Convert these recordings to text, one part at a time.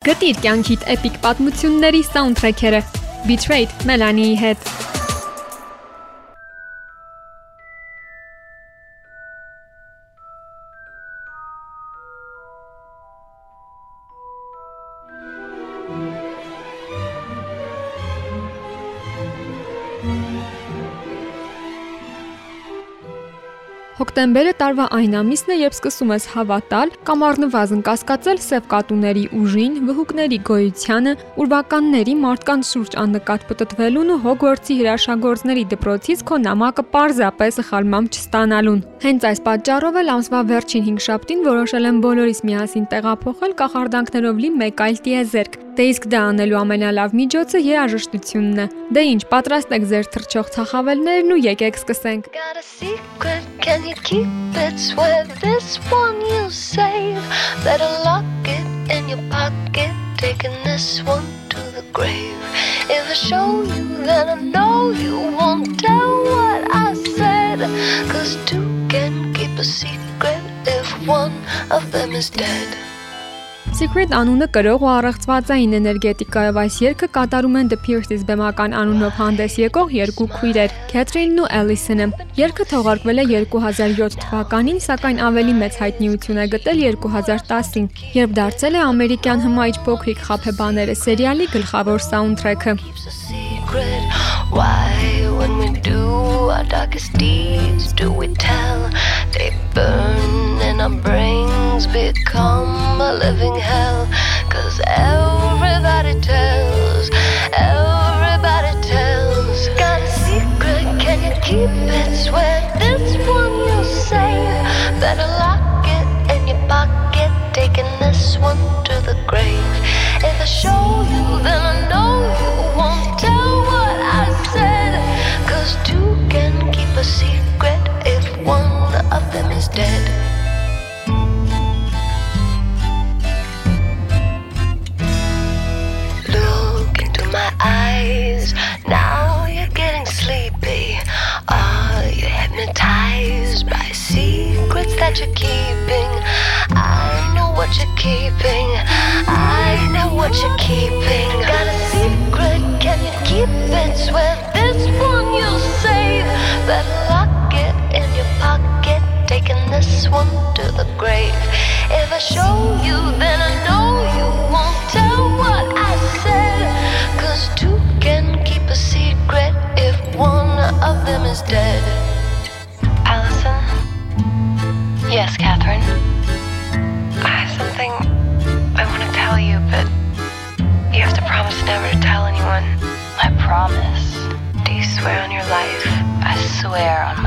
Գտիր կյանքիդ էպիկ պատմությունների սաունդթրեքերը. Betrayed Melanie-ի հետ։ Հոկտեմբերը տարվա այն ամիսն է, երբ սկսում ես հավատալ կամ առնվազն կասկածել սև կատուների ուժին, վհուկների գոյությանը, ուրվականների մարդկանց շուրջ աննկատ պտտվելուն ու Հոգվորտսի հրաշագործների դպրոցից քո նամակը պարզապես սխալմամբ չստանալուն։ Հենց այս պատճառով էլ ամսվա վերջին 5 շաբթին որոշել եմ բոլորիս միասին տեղափոխել կախարդանքներով լի մեկ այլ տիեզերք, Դե իսկ դա անելու ամենալավ միջոցը երաժշտությունն է։ Դե ինչ, պատրաստ եք ձեր թրջող ցախավելներն ու եկեք սկսենք։ taking this one to the grave. If I show you, then I know you won't tell what I said. Cause two can keep a secret if one of them is dead. Secret անունը կրող ու առեղծվածային էներգետիկայով այս երգը կատարում են The Pierces բեմական անունով հանդես եկող երկու քույրեր՝ Քեթրինն ու Էլիսոնը։ Երգը թողարկվել է 2007 թվականին, սակայն ավելի մեծ հայտնիություն է գտել 2010-ին, երբ դարձել է ամերիկյան հմայիչ փոքրիկ խափեբաները սերիալի գլխավոր սաունդթրեքը։ Why when we do our darkest deeds do we tell? They burn in our brains become a living hell. Cause everybody tells, everybody tells. Got a secret, can you keep it? Swear this one you say. Better lock it in your pocket, taking this one to the grave. If I show you, then I know you won't tell what I said. Cause two can keep a secret if one of them is dead. That you're keeping. I know what you're keeping. I know what you're keeping. Got a secret, can you keep it? Swear this one you'll save. Better lock it in your pocket. Taking this one to the grave. If I show you, then to on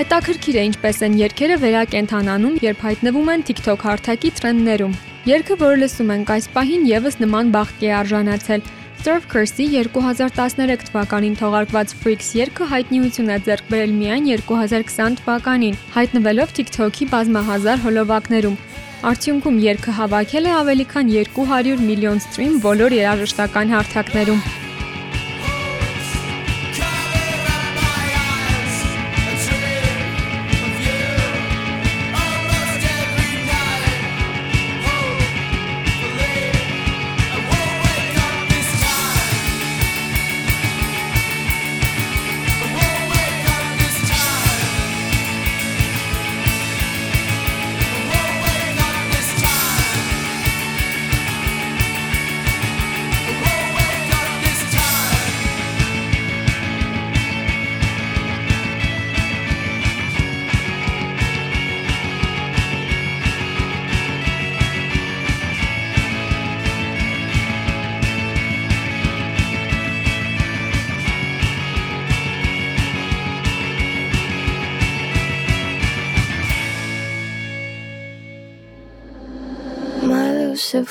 Հետաքրքիր է ինչպես են երգերը վերակենդանանում, երբ հայտնվում են TikTok հարթակի տրենդներում։ Երգը, որը լսում ենք այս պահին, եւս նման բախտի է արժանացել։ Surf Curse-ի 2013 թվականին թողարկված Freaks երգը հայտնիություն է ձեռք բերել միայն 2020 թվականին, հայտնվելով TikTok-ի բազմահազար հոլովակներում։ Արդյունքում երգը հավաքել է ավելի քան 200 միլիոն սթրիմ բոլոր երաժշտական հարթակներում։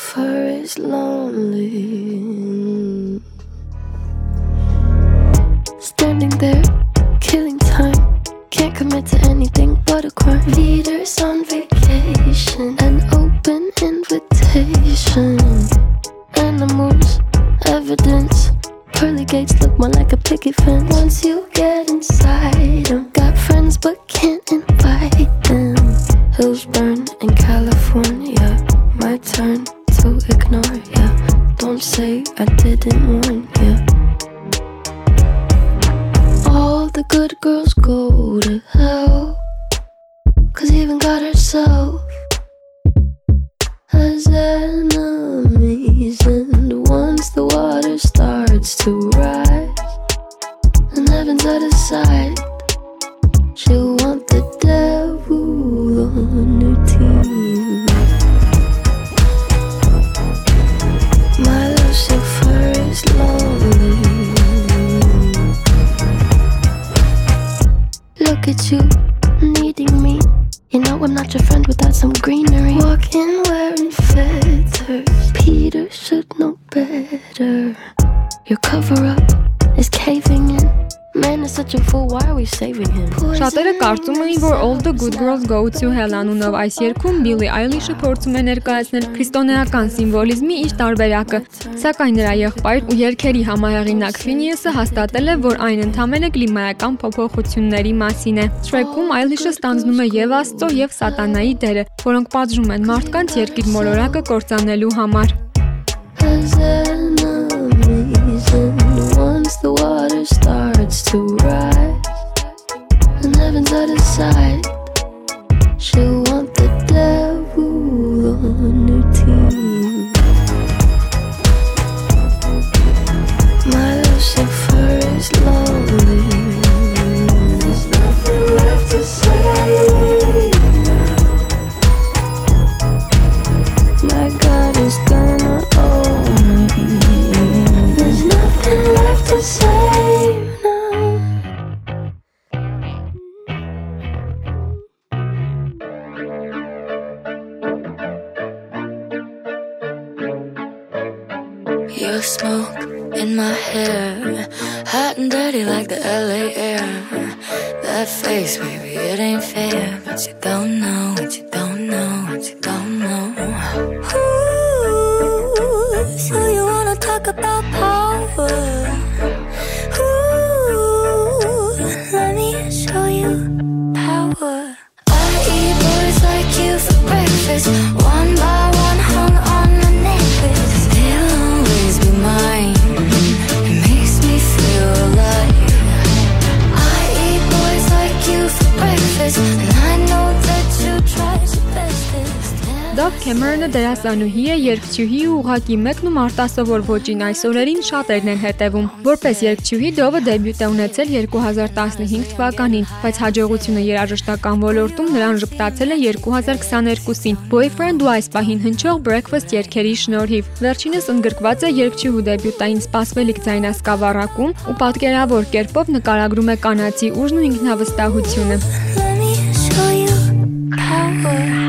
Lucifer is lonely. Go to Hell անունով այս երգում Billie Eilish-ը փորձում է ներկայացնել քրիստոնեական սիմվոլիզմի իր տարբերակը, սակայն նրա եղբայր ու երգերի համահեղինակ Phineas-ը հաստատել է, որ այն ընդամենը կլիմայական փոփոխությունների մասին է։ Track-ում Eilish-ը ստանձնում է եւ Աստծո եւ Սատանայի դերը, որոնք պատժում են մարդկանց երկիր մոլորակը կործանելու համար։ once the water starts to rise, and heaven's out of sight, 是我 Քեմերոնը դերասանուհի է, երգչուհի ու ուղակի մեկն ու արտասովոր ոճին այս օրերին շատերն են հետևում։ Որպես երգչուհի Դովը դեբյուտ է ունեցել 2015 թվականին, բայց հաջողությունը երաժշտական ոլորտում նրան ժպտացել է 2022-ին Boyfriend ու այս պահին հնչող Breakfast երգերի շնորհիվ։ Վերջինս ընդգրկված է երգչուհու դեբյուտային սպասվելիք ձայնասկավառակում ու պատկերավոր կերպով նկարագրում է կանացի ուժն ու ինքնավստահությունը։ Let power. I eat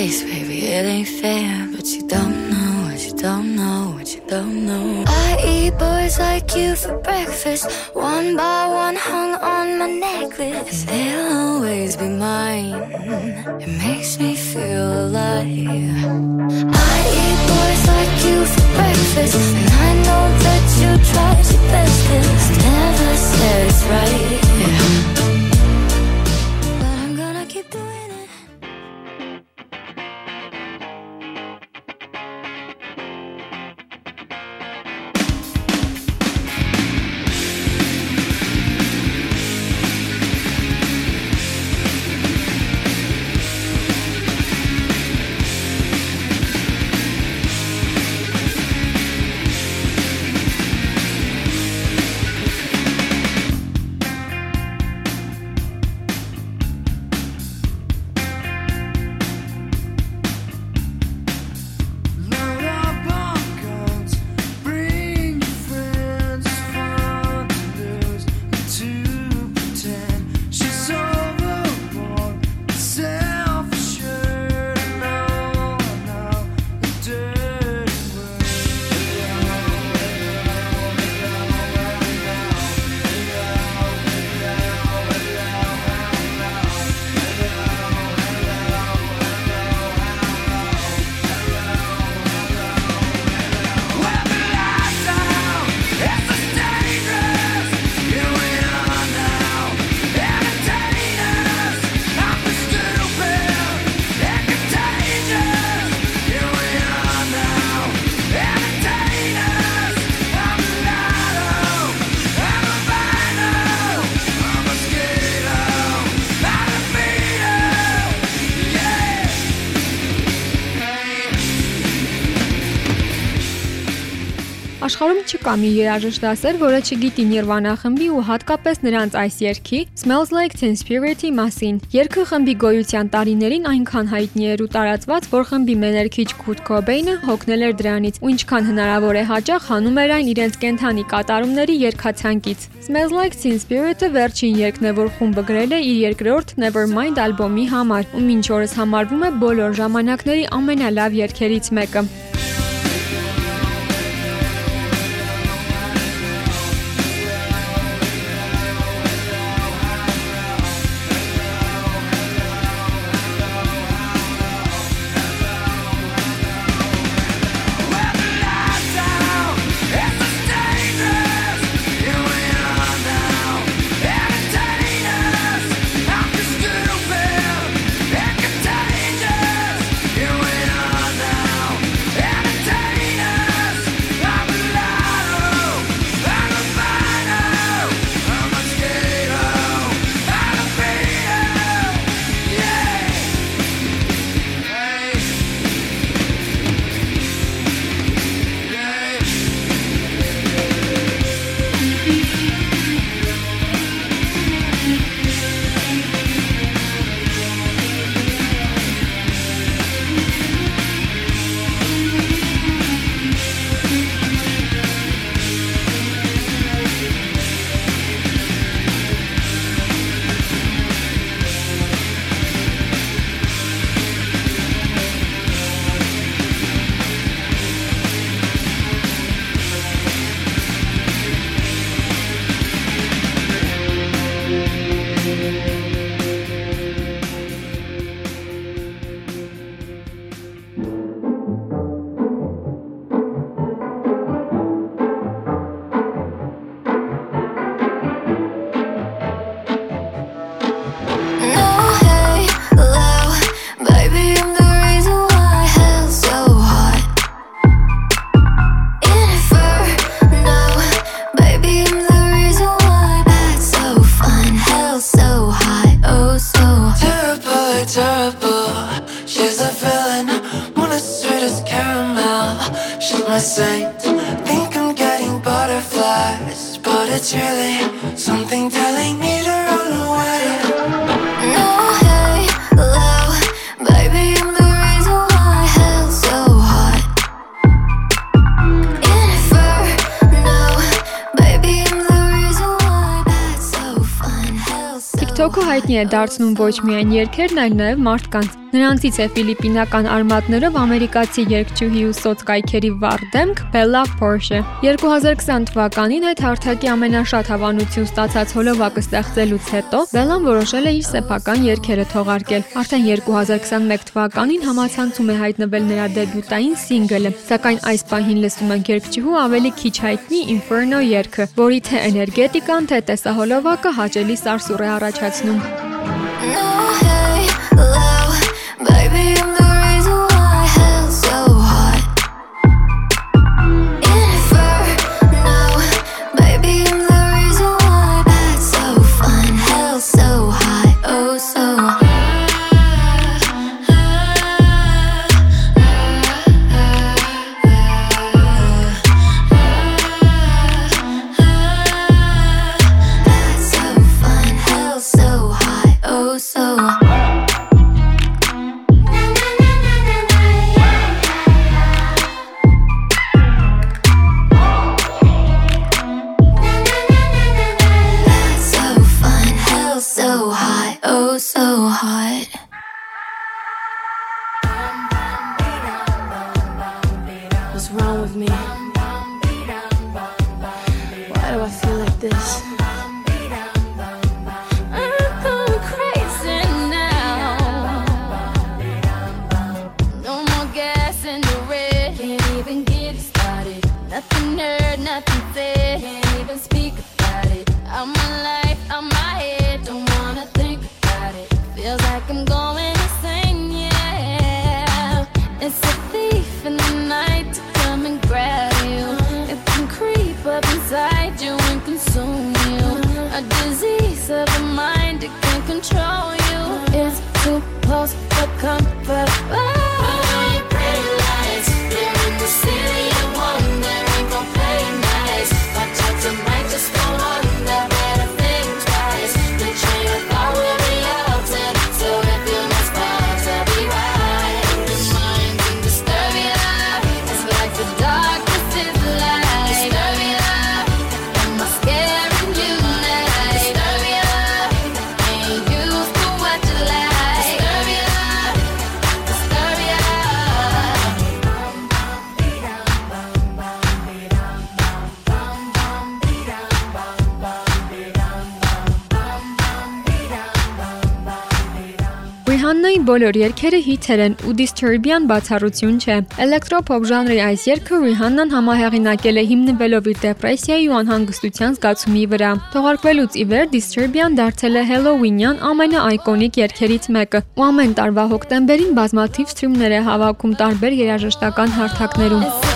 face, baby, it ain't fair, but you don't know what you don't know what you don't know. I eat boys like you for breakfast, one by one hung on my necklace. They'll always be mine. It makes me feel alive. I eat boys like you for breakfast, and I know that you tried your bestest. Never said it's right, Աշխարհում չկա մի երաժիշտ դասեր, որը չգիտի Nirvana խմբի ու հատկապես նրանց այս երգի Smells Like Teen Spirit-ի մասին։ Երգը խմբի գոյության տարիներին այնքան հայտնի էր ու տարածված, որ խմբի մեներքիչ Kurt Cobain-ը հոգնել էր դրանից ու ինչքան հնարավոր է հաճախ հանում էր այն իրենց կենթանի կատարումների երգացանկից։ Smells Like Teen Spirit-ը վերջին երգն է, որ խումբը գրել է իր երկրորդ Nevermind ալբոմի համար ու մինչ օրս համարվում է բոլոր ժամանակների ամենալավ երգերից մեկը։ է դարձնում ոչ միայն երկերն, այլ նաև մարդկանց։ Նրանցից է ֆիլիպինական արմատներով ամերիկացի երգչուհի ու սոցկայքերի վառ դեմք Bella Porsche։ 2020 թվականին այդ հարթակի ամենաշատ հավանություն ստացած հոլովակը ստեղծելուց հետո Bella-ն որոշել է իր սեփական երգերը թողարկել։ Արդեն 2021 թվականին համացանցում է հայտնվել նրա դեբյուտային սինգլը, սակայն այս պահին լսում ենք երգչուհու ավելի քիչ հայտնի Inferno երգը, որի թե էներգետիկան, թե տեսահոլովակը հաճելի սարսուռ է առաջացնում։ No. բոլոր երգերը հիթեր են ու Disturbia-ն բացառություն չէ։ Էլեկտրոփոփ ժանրի այս երգը Rihanna-ն համահեղինակել է հիմնվելով իր դեպրեսիայի ու անհանգստության զգացումի վրա։ Թողարկվելուց ի վեր Disturbia-ն դարձել է Halloween-յան ամենաայկոնիկ երգերից մեկը ու ամեն տարվա հոկտեմբերին բազմաթիվ սթրիմներ է հավաքում տարբեր երաժշտական հարթակներում։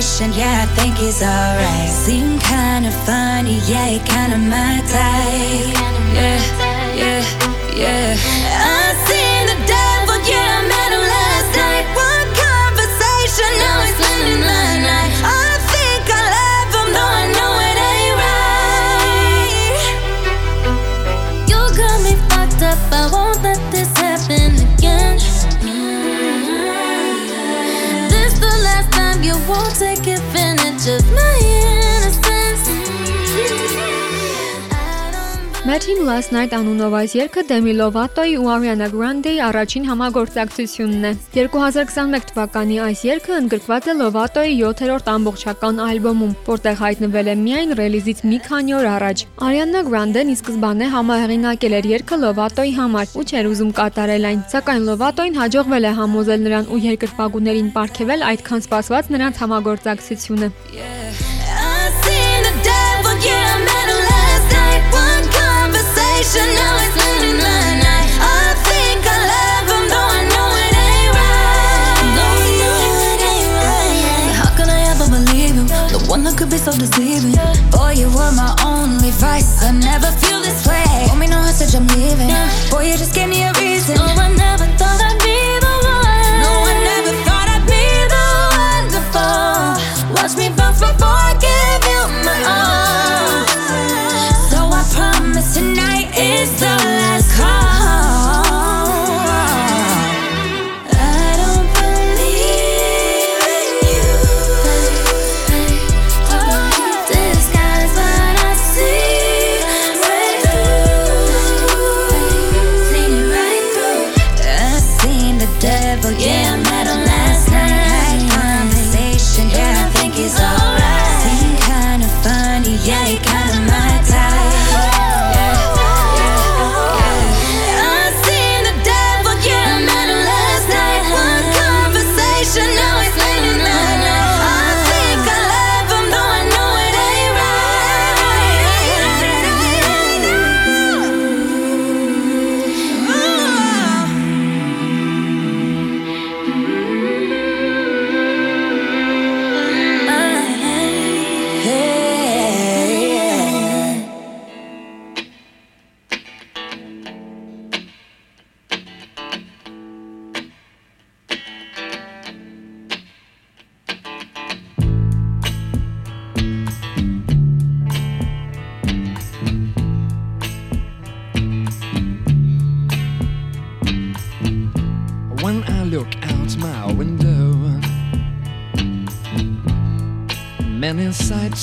yeah, I think he's alright. Seem kinda funny, yeah, he kinda my type. Yeah, yeah, yeah. I'm of my Matching Last Night անունով այս երգը Demi Lovato-ի ու Ariana Grande-ի առաջին համագործակցությունն է։ 2021 թվականի այս երգը ընդգրկված է Lovato-ի 7-րդ ամբողջական ալբոմում, որտեղ հայտնվել է միայն ռելիզից մի քանի օր առաջ։ Ariana Grande-ն ի սկզբանե համահեղինակել էր երգը Lovato-ի համար ու չէր ուզում կատարել այն, սակայն Lovato-ին հաջողվել է համոզել նրան ու երկրպագուներին ապարգևել այդքան սպասված նրանց համագործակցությունը։ Yeah,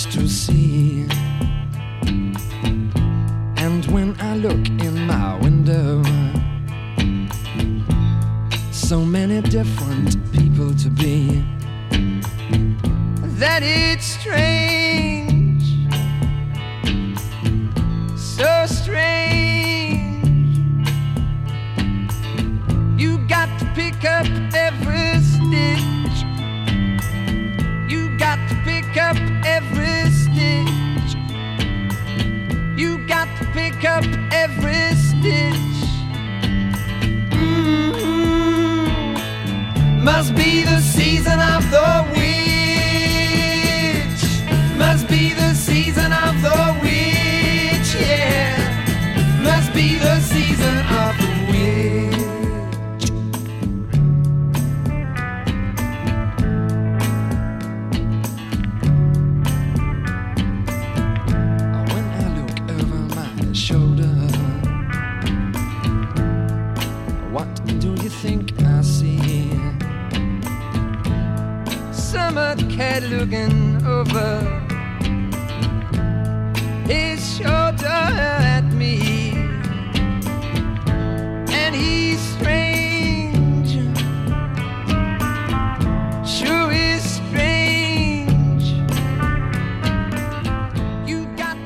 to see.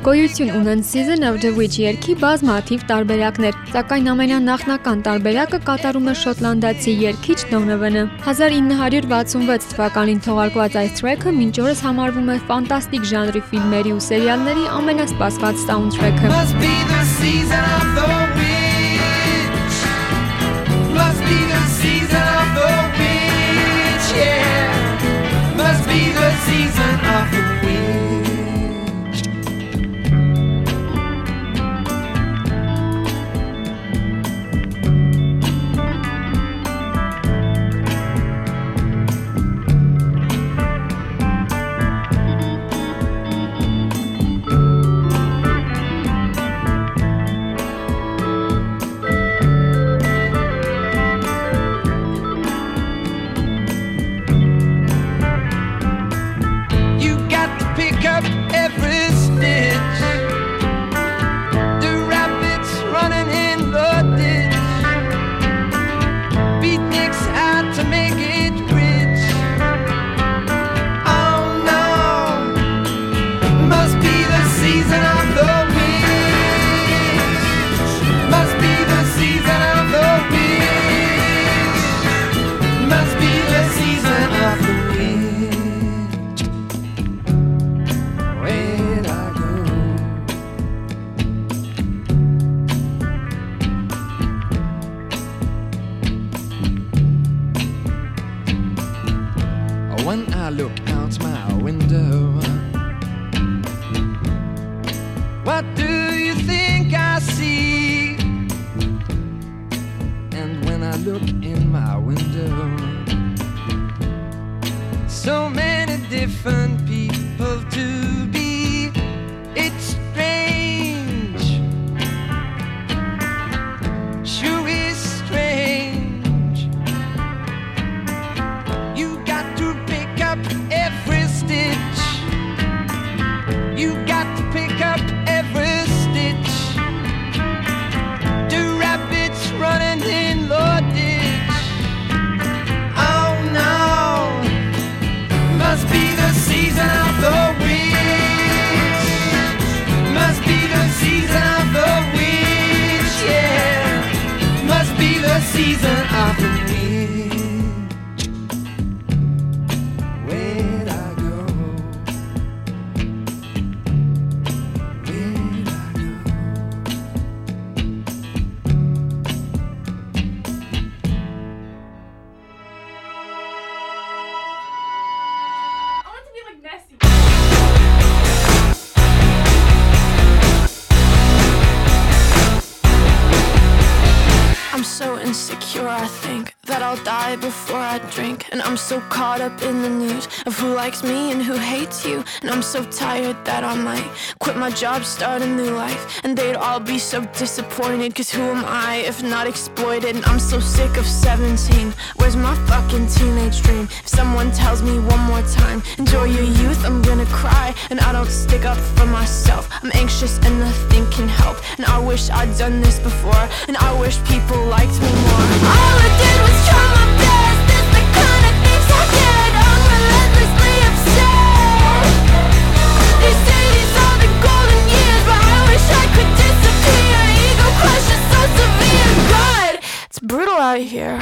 Գոյություն ունեն Season of the Witch երգի բազմաթիվ տարբերակներ, սակայն ամենանախնական տարբերակը կատարում է շոտլանդացի երգիչ Donovan-ը։ 1966 թվականին թողարկված այս track-ը մինչ օրս համարվում է ֆանտաստիկ ժանրի ֆիլմերի ու սերիալների ամենասպասված soundtrack-ը։ Must be the season of the witch. Must be the season of the witch. Yeah. Must be the season of the so tired that I might quit my job, start a new life. And they'd all be so disappointed, cause who am I if not exploited? And I'm so sick of 17. Where's my fucking teenage dream? If someone tells me one more time, enjoy your youth, I'm gonna cry. And I don't stick up for myself. I'm anxious and nothing can help. And I wish I'd done this before. And I wish people liked me more. All I did was out here.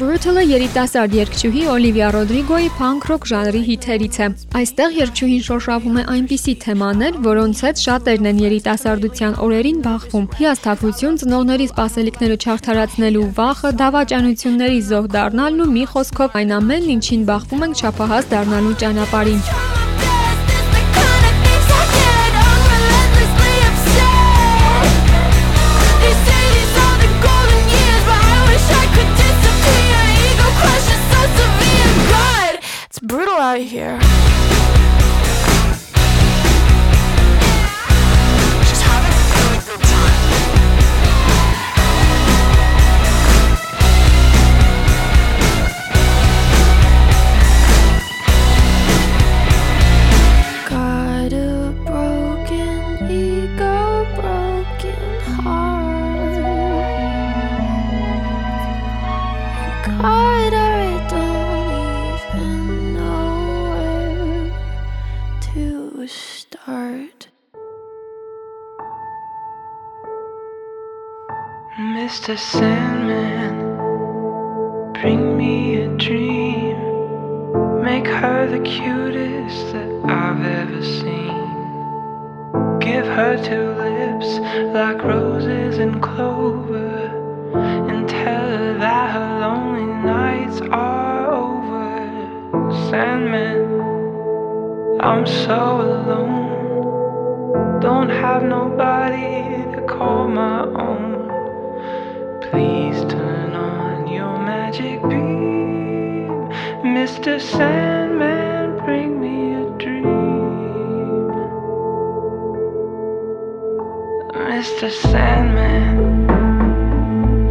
Brutal-ը երիտասարդ երգչուհի Օլիվիա Ռոդրիգոյի փանկ ռոք ժանրի հիթերից է։ Այստեղ երգչուհին շոշափում է այնպիսի թեմաներ, որոնց հետ շատերն են երիտասարդության օրերին բախվում՝ հիասթափություն, ծնողների սպասելիքները չարթարացնելու վախը, դավաճանությունների զոհ դառնալն ու մի խոսքով այն ամենն, ինչին բախվում ենք չափահաս դառնալու ճանապարհին։ here. Mr. Sandman, bring me a dream. Make her the cutest that I've ever seen. Give her two lips like roses and clover. And tell her that her lonely nights are over. Sandman. I'm so alone. Don't have nobody to call my own. Please turn on your magic beam. Mr. Sandman, bring me a dream. Mr. Sandman,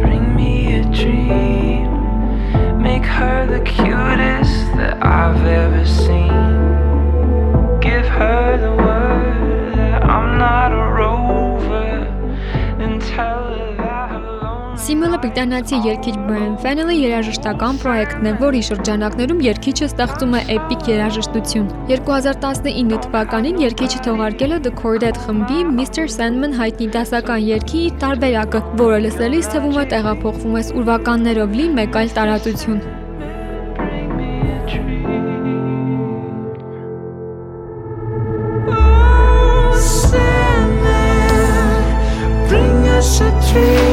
bring me a dream. Make her the cutest that I've ever seen. Give her the word Սիմոնը բրիտանացի երգիչ Brian Fennelly երաժշտական պրոյեկտն է, որի շրջանակներում երգիչը ստեղծում է էպիկ երաժշտություն։ 2019 թվականին երգիչը թողարկել է The Chordate խմբի Mr. Sandman հայտնի դասական երգի իր տարբերակը, որը լսելիս թվում է տեղափոխվում ես ուրվականներով լի մեկ այլ տարածություն։. Oh, bring us a dream.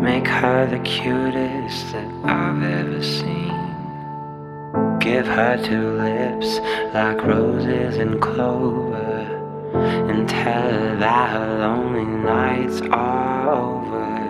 Make her the cutest that I've ever seen. Give her two lips like roses and clover. And tell her that her lonely nights are over.